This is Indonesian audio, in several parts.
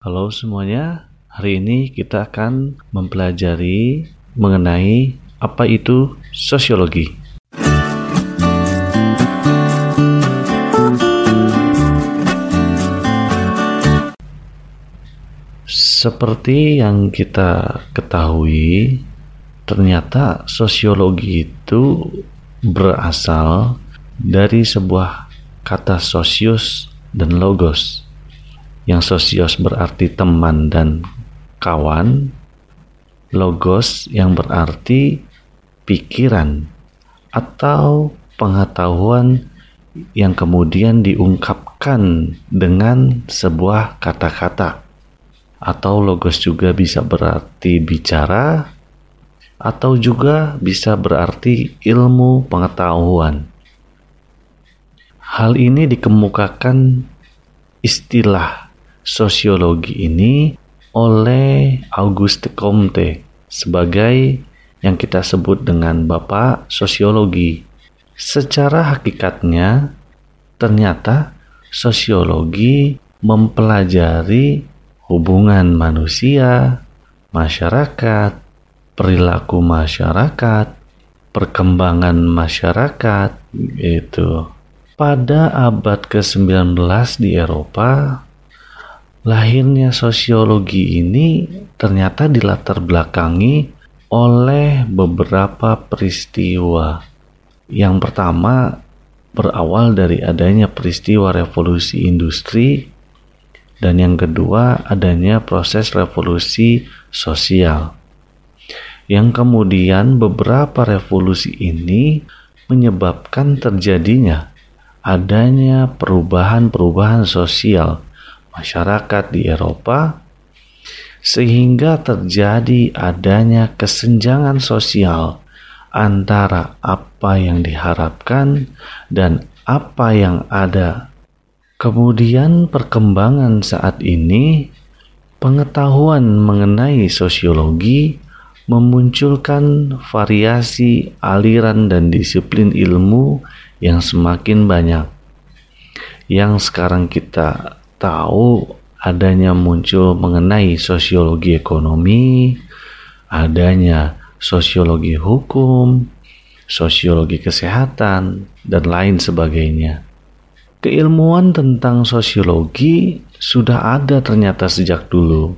Halo semuanya, hari ini kita akan mempelajari mengenai apa itu sosiologi. Seperti yang kita ketahui, ternyata sosiologi itu berasal dari sebuah kata sosius dan logos yang sosios berarti teman dan kawan, logos yang berarti pikiran atau pengetahuan yang kemudian diungkapkan dengan sebuah kata-kata. Atau logos juga bisa berarti bicara atau juga bisa berarti ilmu pengetahuan. Hal ini dikemukakan istilah sosiologi ini oleh Auguste Comte sebagai yang kita sebut dengan Bapak Sosiologi. Secara hakikatnya, ternyata sosiologi mempelajari hubungan manusia, masyarakat, perilaku masyarakat, perkembangan masyarakat, itu. Pada abad ke-19 di Eropa, lahirnya sosiologi ini ternyata dilatar belakangi oleh beberapa peristiwa. Yang pertama berawal dari adanya peristiwa revolusi industri dan yang kedua adanya proses revolusi sosial. Yang kemudian beberapa revolusi ini menyebabkan terjadinya adanya perubahan-perubahan sosial masyarakat di Eropa sehingga terjadi adanya kesenjangan sosial antara apa yang diharapkan dan apa yang ada. Kemudian perkembangan saat ini pengetahuan mengenai sosiologi memunculkan variasi aliran dan disiplin ilmu yang semakin banyak. Yang sekarang kita tahu adanya muncul mengenai sosiologi ekonomi, adanya sosiologi hukum, sosiologi kesehatan, dan lain sebagainya. Keilmuan tentang sosiologi sudah ada ternyata sejak dulu,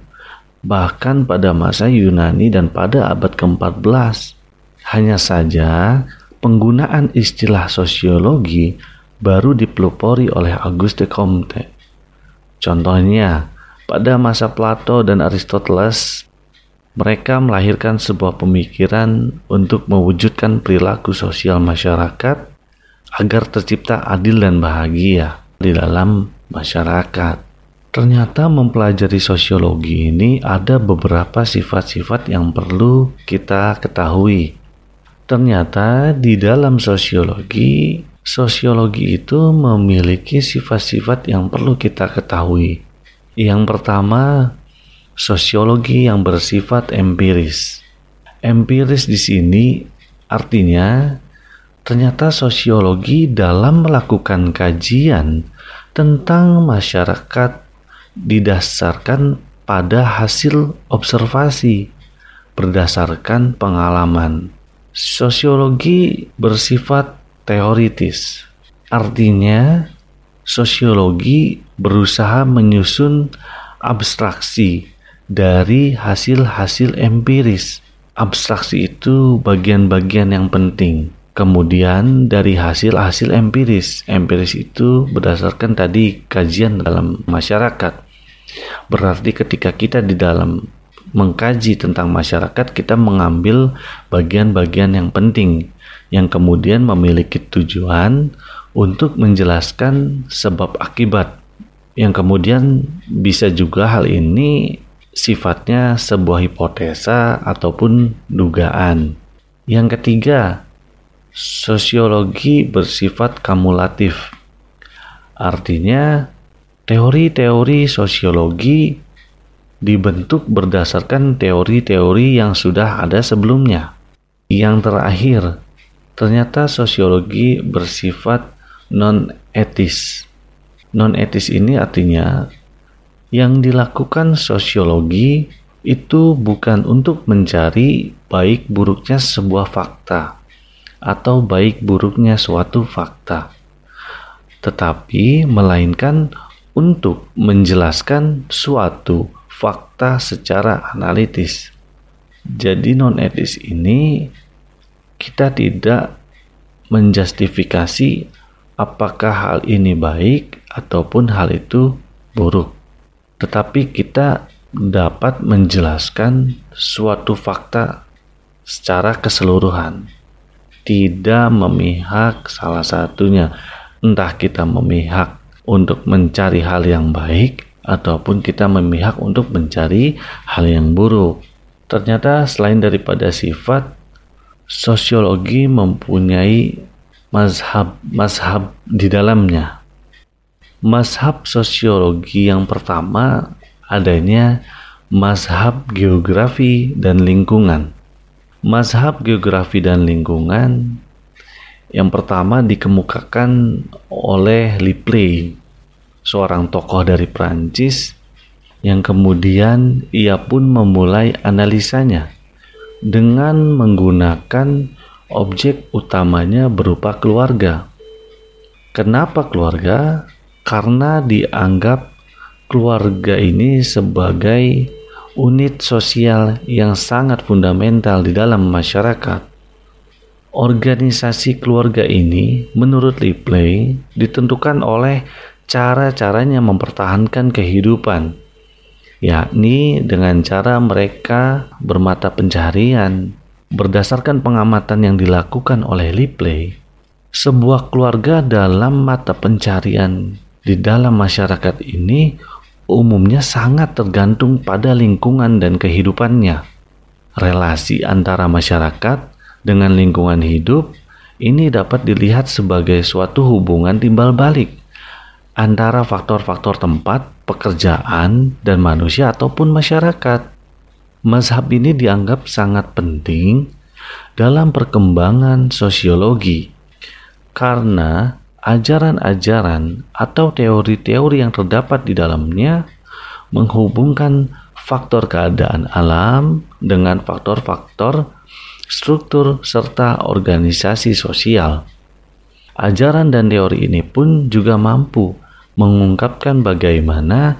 bahkan pada masa Yunani dan pada abad ke-14. Hanya saja penggunaan istilah sosiologi baru dipelopori oleh Auguste Comte Contohnya, pada masa Plato dan Aristoteles, mereka melahirkan sebuah pemikiran untuk mewujudkan perilaku sosial masyarakat agar tercipta adil dan bahagia di dalam masyarakat. Ternyata mempelajari sosiologi ini ada beberapa sifat-sifat yang perlu kita ketahui. Ternyata di dalam sosiologi Sosiologi itu memiliki sifat-sifat yang perlu kita ketahui. Yang pertama, sosiologi yang bersifat empiris. Empiris di sini artinya ternyata sosiologi dalam melakukan kajian tentang masyarakat didasarkan pada hasil observasi berdasarkan pengalaman. Sosiologi bersifat teoritis. Artinya, sosiologi berusaha menyusun abstraksi dari hasil-hasil empiris. Abstraksi itu bagian-bagian yang penting. Kemudian dari hasil-hasil empiris, empiris itu berdasarkan tadi kajian dalam masyarakat. Berarti ketika kita di dalam mengkaji tentang masyarakat, kita mengambil bagian-bagian yang penting yang kemudian memiliki tujuan untuk menjelaskan sebab akibat yang kemudian bisa juga hal ini sifatnya sebuah hipotesa ataupun dugaan. Yang ketiga, sosiologi bersifat kumulatif. Artinya, teori-teori sosiologi dibentuk berdasarkan teori-teori yang sudah ada sebelumnya. Yang terakhir, Ternyata sosiologi bersifat non-etis. Non-etis ini artinya Yang dilakukan sosiologi itu bukan untuk mencari baik buruknya sebuah fakta atau baik buruknya suatu fakta, tetapi melainkan untuk menjelaskan suatu fakta secara analitis. Jadi non etis ini kita tidak menjustifikasi apakah hal ini baik ataupun hal itu buruk. Tetapi kita dapat menjelaskan suatu fakta secara keseluruhan, tidak memihak salah satunya, entah kita memihak untuk mencari hal yang baik ataupun kita memihak untuk mencari hal yang buruk. Ternyata selain daripada sifat, sosiologi mempunyai mazhab-mazhab di dalamnya. Mazhab sosiologi yang pertama adanya mazhab geografi dan lingkungan. Mazhab geografi dan lingkungan yang pertama dikemukakan oleh Lipley, seorang tokoh dari Prancis yang kemudian ia pun memulai analisanya dengan menggunakan objek utamanya berupa keluarga. Kenapa keluarga? Karena dianggap keluarga ini sebagai unit sosial yang sangat fundamental di dalam masyarakat. Organisasi keluarga ini, menurut Lipley, ditentukan oleh cara-caranya mempertahankan kehidupan, yakni dengan cara mereka bermata pencaharian. Berdasarkan pengamatan yang dilakukan oleh Lipley, sebuah keluarga dalam mata pencarian di dalam masyarakat ini umumnya sangat tergantung pada lingkungan dan kehidupannya. Relasi antara masyarakat dengan lingkungan hidup ini dapat dilihat sebagai suatu hubungan timbal balik antara faktor-faktor tempat, pekerjaan, dan manusia ataupun masyarakat. Mazhab ini dianggap sangat penting dalam perkembangan sosiologi karena ajaran-ajaran atau teori-teori yang terdapat di dalamnya menghubungkan faktor keadaan alam dengan faktor-faktor struktur serta organisasi sosial. Ajaran dan teori ini pun juga mampu mengungkapkan bagaimana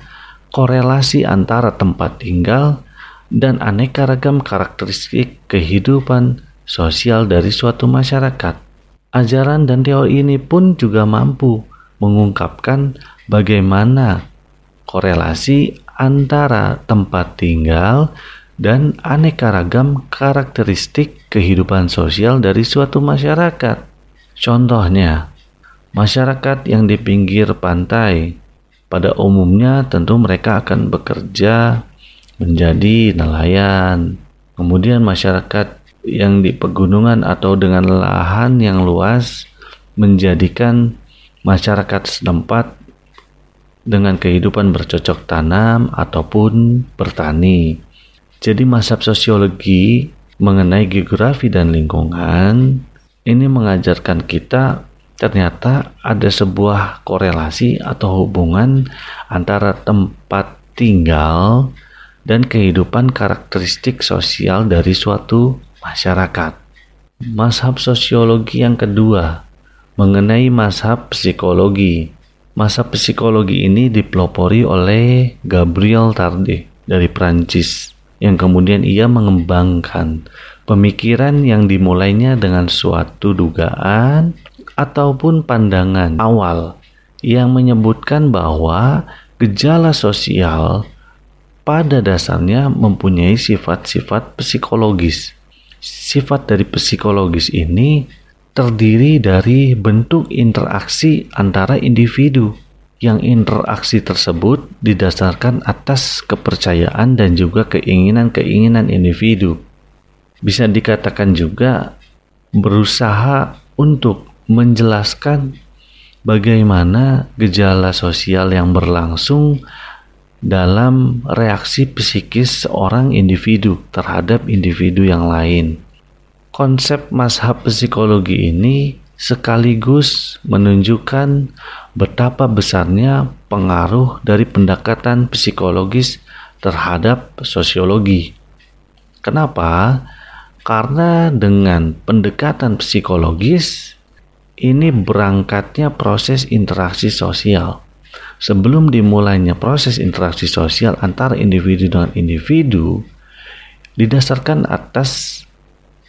korelasi antara tempat tinggal dan aneka ragam karakteristik kehidupan sosial dari suatu masyarakat. Ajaran dan teori ini pun juga mampu mengungkapkan bagaimana korelasi antara tempat tinggal dan aneka ragam karakteristik kehidupan sosial dari suatu masyarakat. Contohnya, masyarakat yang di pinggir pantai pada umumnya tentu mereka akan bekerja menjadi nelayan. Kemudian masyarakat yang di pegunungan atau dengan lahan yang luas menjadikan masyarakat setempat dengan kehidupan bercocok tanam ataupun bertani. Jadi mazhab sosiologi mengenai geografi dan lingkungan ini mengajarkan kita ternyata ada sebuah korelasi atau hubungan antara tempat tinggal dan kehidupan karakteristik sosial dari suatu masyarakat. Mazhab sosiologi yang kedua mengenai mazhab psikologi. Mazhab psikologi ini dipelopori oleh Gabriel Tarde dari Prancis yang kemudian ia mengembangkan pemikiran yang dimulainya dengan suatu dugaan ataupun pandangan awal yang menyebutkan bahwa gejala sosial pada dasarnya mempunyai sifat-sifat psikologis sifat dari psikologis ini terdiri dari bentuk interaksi antara individu yang interaksi tersebut didasarkan atas kepercayaan dan juga keinginan-keinginan individu. Bisa dikatakan juga berusaha untuk menjelaskan bagaimana gejala sosial yang berlangsung dalam reaksi psikis seorang individu terhadap individu yang lain. Konsep mazhab psikologi ini sekaligus menunjukkan betapa besarnya pengaruh dari pendekatan psikologis terhadap sosiologi. Kenapa? Karena dengan pendekatan psikologis ini berangkatnya proses interaksi sosial. Sebelum dimulainya proses interaksi sosial antara individu dengan individu didasarkan atas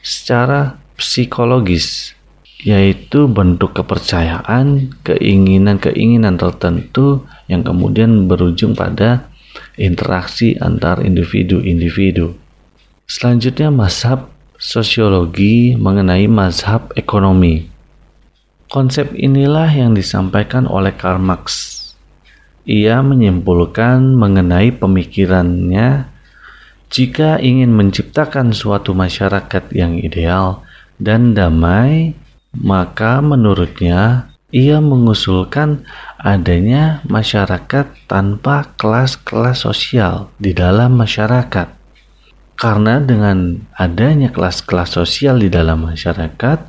secara psikologis yaitu bentuk kepercayaan, keinginan-keinginan tertentu yang kemudian berujung pada interaksi antar individu-individu. Selanjutnya mazhab sosiologi mengenai mazhab ekonomi. Konsep inilah yang disampaikan oleh Karl Marx. Ia menyimpulkan mengenai pemikirannya jika ingin menciptakan suatu masyarakat yang ideal dan damai, maka menurutnya ia mengusulkan adanya masyarakat tanpa kelas-kelas sosial di dalam masyarakat. Karena dengan adanya kelas-kelas sosial di dalam masyarakat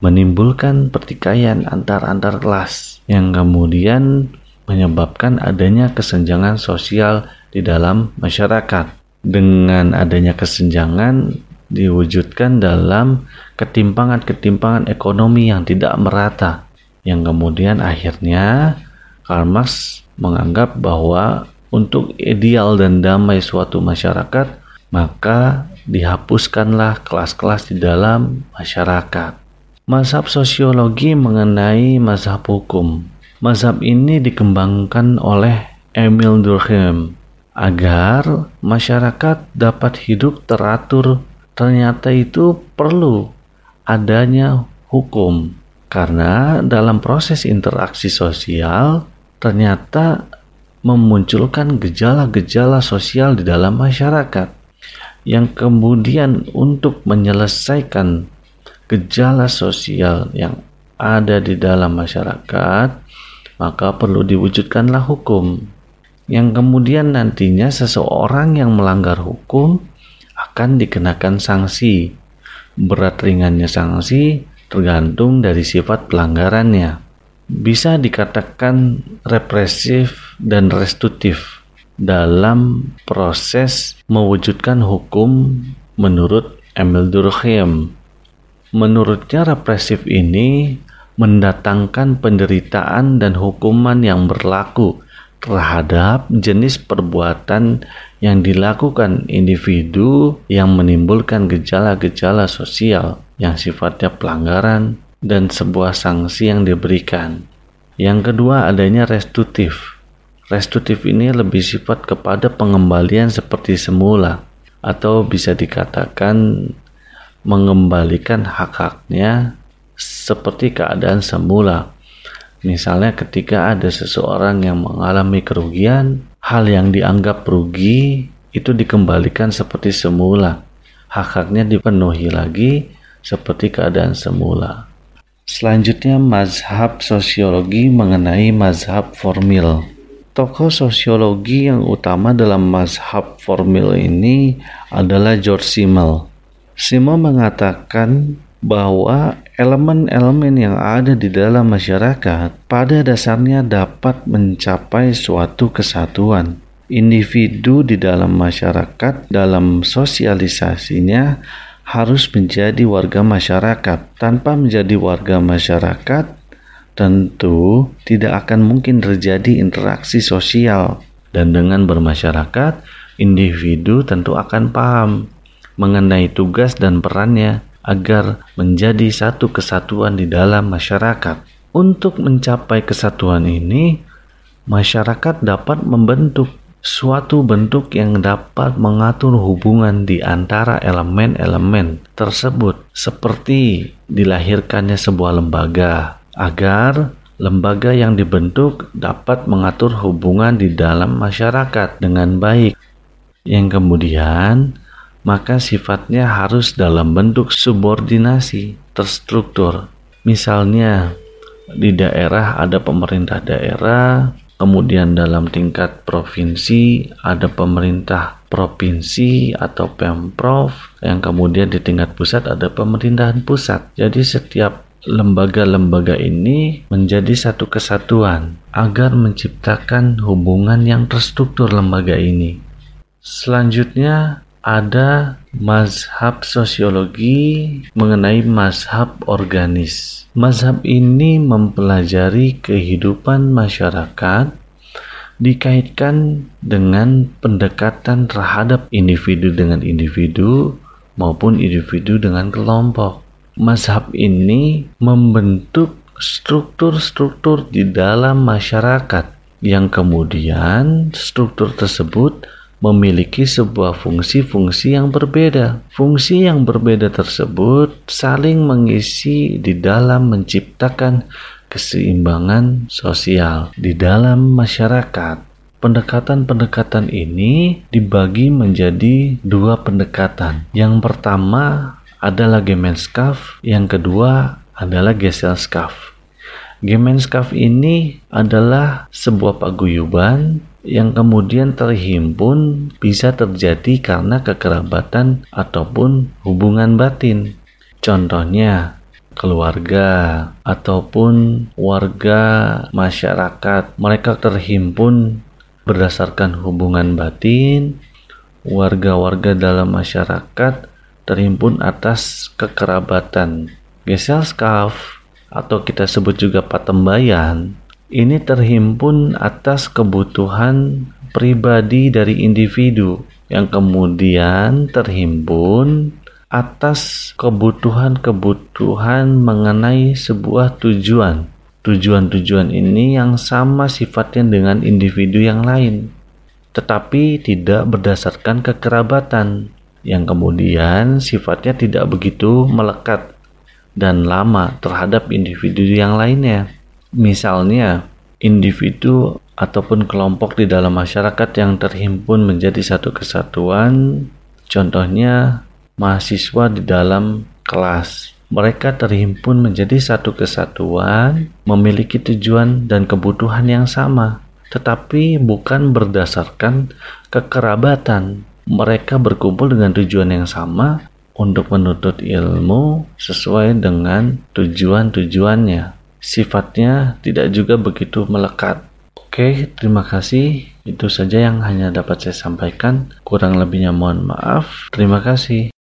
menimbulkan pertikaian antar-antar kelas yang kemudian menyebabkan adanya kesenjangan sosial di dalam masyarakat. Dengan adanya kesenjangan diwujudkan dalam ketimpangan-ketimpangan ekonomi yang tidak merata yang kemudian akhirnya Karl Marx menganggap bahwa untuk ideal dan damai suatu masyarakat maka dihapuskanlah kelas-kelas di dalam masyarakat. Mazhab sosiologi mengenai mazhab hukum. Mazhab ini dikembangkan oleh Emil Durkheim agar masyarakat dapat hidup teratur. Ternyata itu perlu adanya hukum karena dalam proses interaksi sosial ternyata memunculkan gejala-gejala sosial di dalam masyarakat yang kemudian untuk menyelesaikan gejala sosial yang ada di dalam masyarakat maka perlu diwujudkanlah hukum yang kemudian nantinya seseorang yang melanggar hukum akan dikenakan sanksi berat ringannya sanksi tergantung dari sifat pelanggarannya. Bisa dikatakan represif dan restitutif dalam proses mewujudkan hukum menurut Emil Durkheim. Menurutnya represif ini mendatangkan penderitaan dan hukuman yang berlaku terhadap jenis perbuatan yang dilakukan individu yang menimbulkan gejala-gejala sosial yang sifatnya pelanggaran dan sebuah sanksi yang diberikan. Yang kedua adanya restitutif. Restitutif ini lebih sifat kepada pengembalian seperti semula atau bisa dikatakan mengembalikan hak-haknya seperti keadaan semula. Misalnya ketika ada seseorang yang mengalami kerugian, hal yang dianggap rugi itu dikembalikan seperti semula. Hak-haknya dipenuhi lagi seperti keadaan semula. Selanjutnya mazhab sosiologi mengenai mazhab formil. Tokoh sosiologi yang utama dalam mazhab formil ini adalah George Simmel. Simmel mengatakan bahwa elemen-elemen yang ada di dalam masyarakat pada dasarnya dapat mencapai suatu kesatuan. Individu di dalam masyarakat dalam sosialisasinya harus menjadi warga masyarakat. Tanpa menjadi warga masyarakat, tentu tidak akan mungkin terjadi interaksi sosial. Dan dengan bermasyarakat, individu tentu akan paham mengenai tugas dan perannya agar menjadi satu kesatuan di dalam masyarakat. Untuk mencapai kesatuan ini, masyarakat dapat membentuk suatu bentuk yang dapat mengatur hubungan di antara elemen-elemen tersebut, seperti dilahirkannya sebuah lembaga, agar lembaga yang dibentuk dapat mengatur hubungan di dalam masyarakat dengan baik, yang kemudian maka sifatnya harus dalam bentuk subordinasi terstruktur. Misalnya, di daerah ada pemerintah daerah, Kemudian dalam tingkat provinsi ada pemerintah provinsi atau pemprov yang kemudian di tingkat pusat ada pemerintahan pusat. Jadi setiap lembaga-lembaga ini menjadi satu kesatuan agar menciptakan hubungan yang terstruktur lembaga ini. Selanjutnya ada mazhab sosiologi mengenai mazhab organis. Mazhab ini mempelajari kehidupan masyarakat dikaitkan dengan pendekatan terhadap individu dengan individu maupun individu dengan kelompok. Mazhab ini membentuk struktur-struktur di dalam masyarakat yang kemudian struktur tersebut memiliki sebuah fungsi-fungsi yang berbeda. Fungsi yang berbeda tersebut saling mengisi di dalam menciptakan keseimbangan sosial di dalam masyarakat. Pendekatan-pendekatan ini dibagi menjadi dua pendekatan. Yang pertama adalah Gemenskaf, yang kedua adalah Geselskaf. Gemenskaf ini adalah sebuah paguyuban yang kemudian terhimpun bisa terjadi karena kekerabatan ataupun hubungan batin. Contohnya, keluarga ataupun warga masyarakat mereka terhimpun berdasarkan hubungan batin, warga-warga dalam masyarakat terhimpun atas kekerabatan. Gesellschaft atau kita sebut juga patembayan ini terhimpun atas kebutuhan pribadi dari individu. Yang kemudian terhimpun atas kebutuhan-kebutuhan mengenai sebuah tujuan. Tujuan-tujuan ini yang sama sifatnya dengan individu yang lain, tetapi tidak berdasarkan kekerabatan, yang kemudian sifatnya tidak begitu melekat dan lama terhadap individu yang lainnya. Misalnya, individu ataupun kelompok di dalam masyarakat yang terhimpun menjadi satu kesatuan, contohnya mahasiswa di dalam kelas mereka terhimpun menjadi satu kesatuan, memiliki tujuan dan kebutuhan yang sama, tetapi bukan berdasarkan kekerabatan. Mereka berkumpul dengan tujuan yang sama untuk menuntut ilmu sesuai dengan tujuan-tujuannya. Sifatnya tidak juga begitu melekat. Oke, terima kasih. Itu saja yang hanya dapat saya sampaikan. Kurang lebihnya mohon maaf. Terima kasih.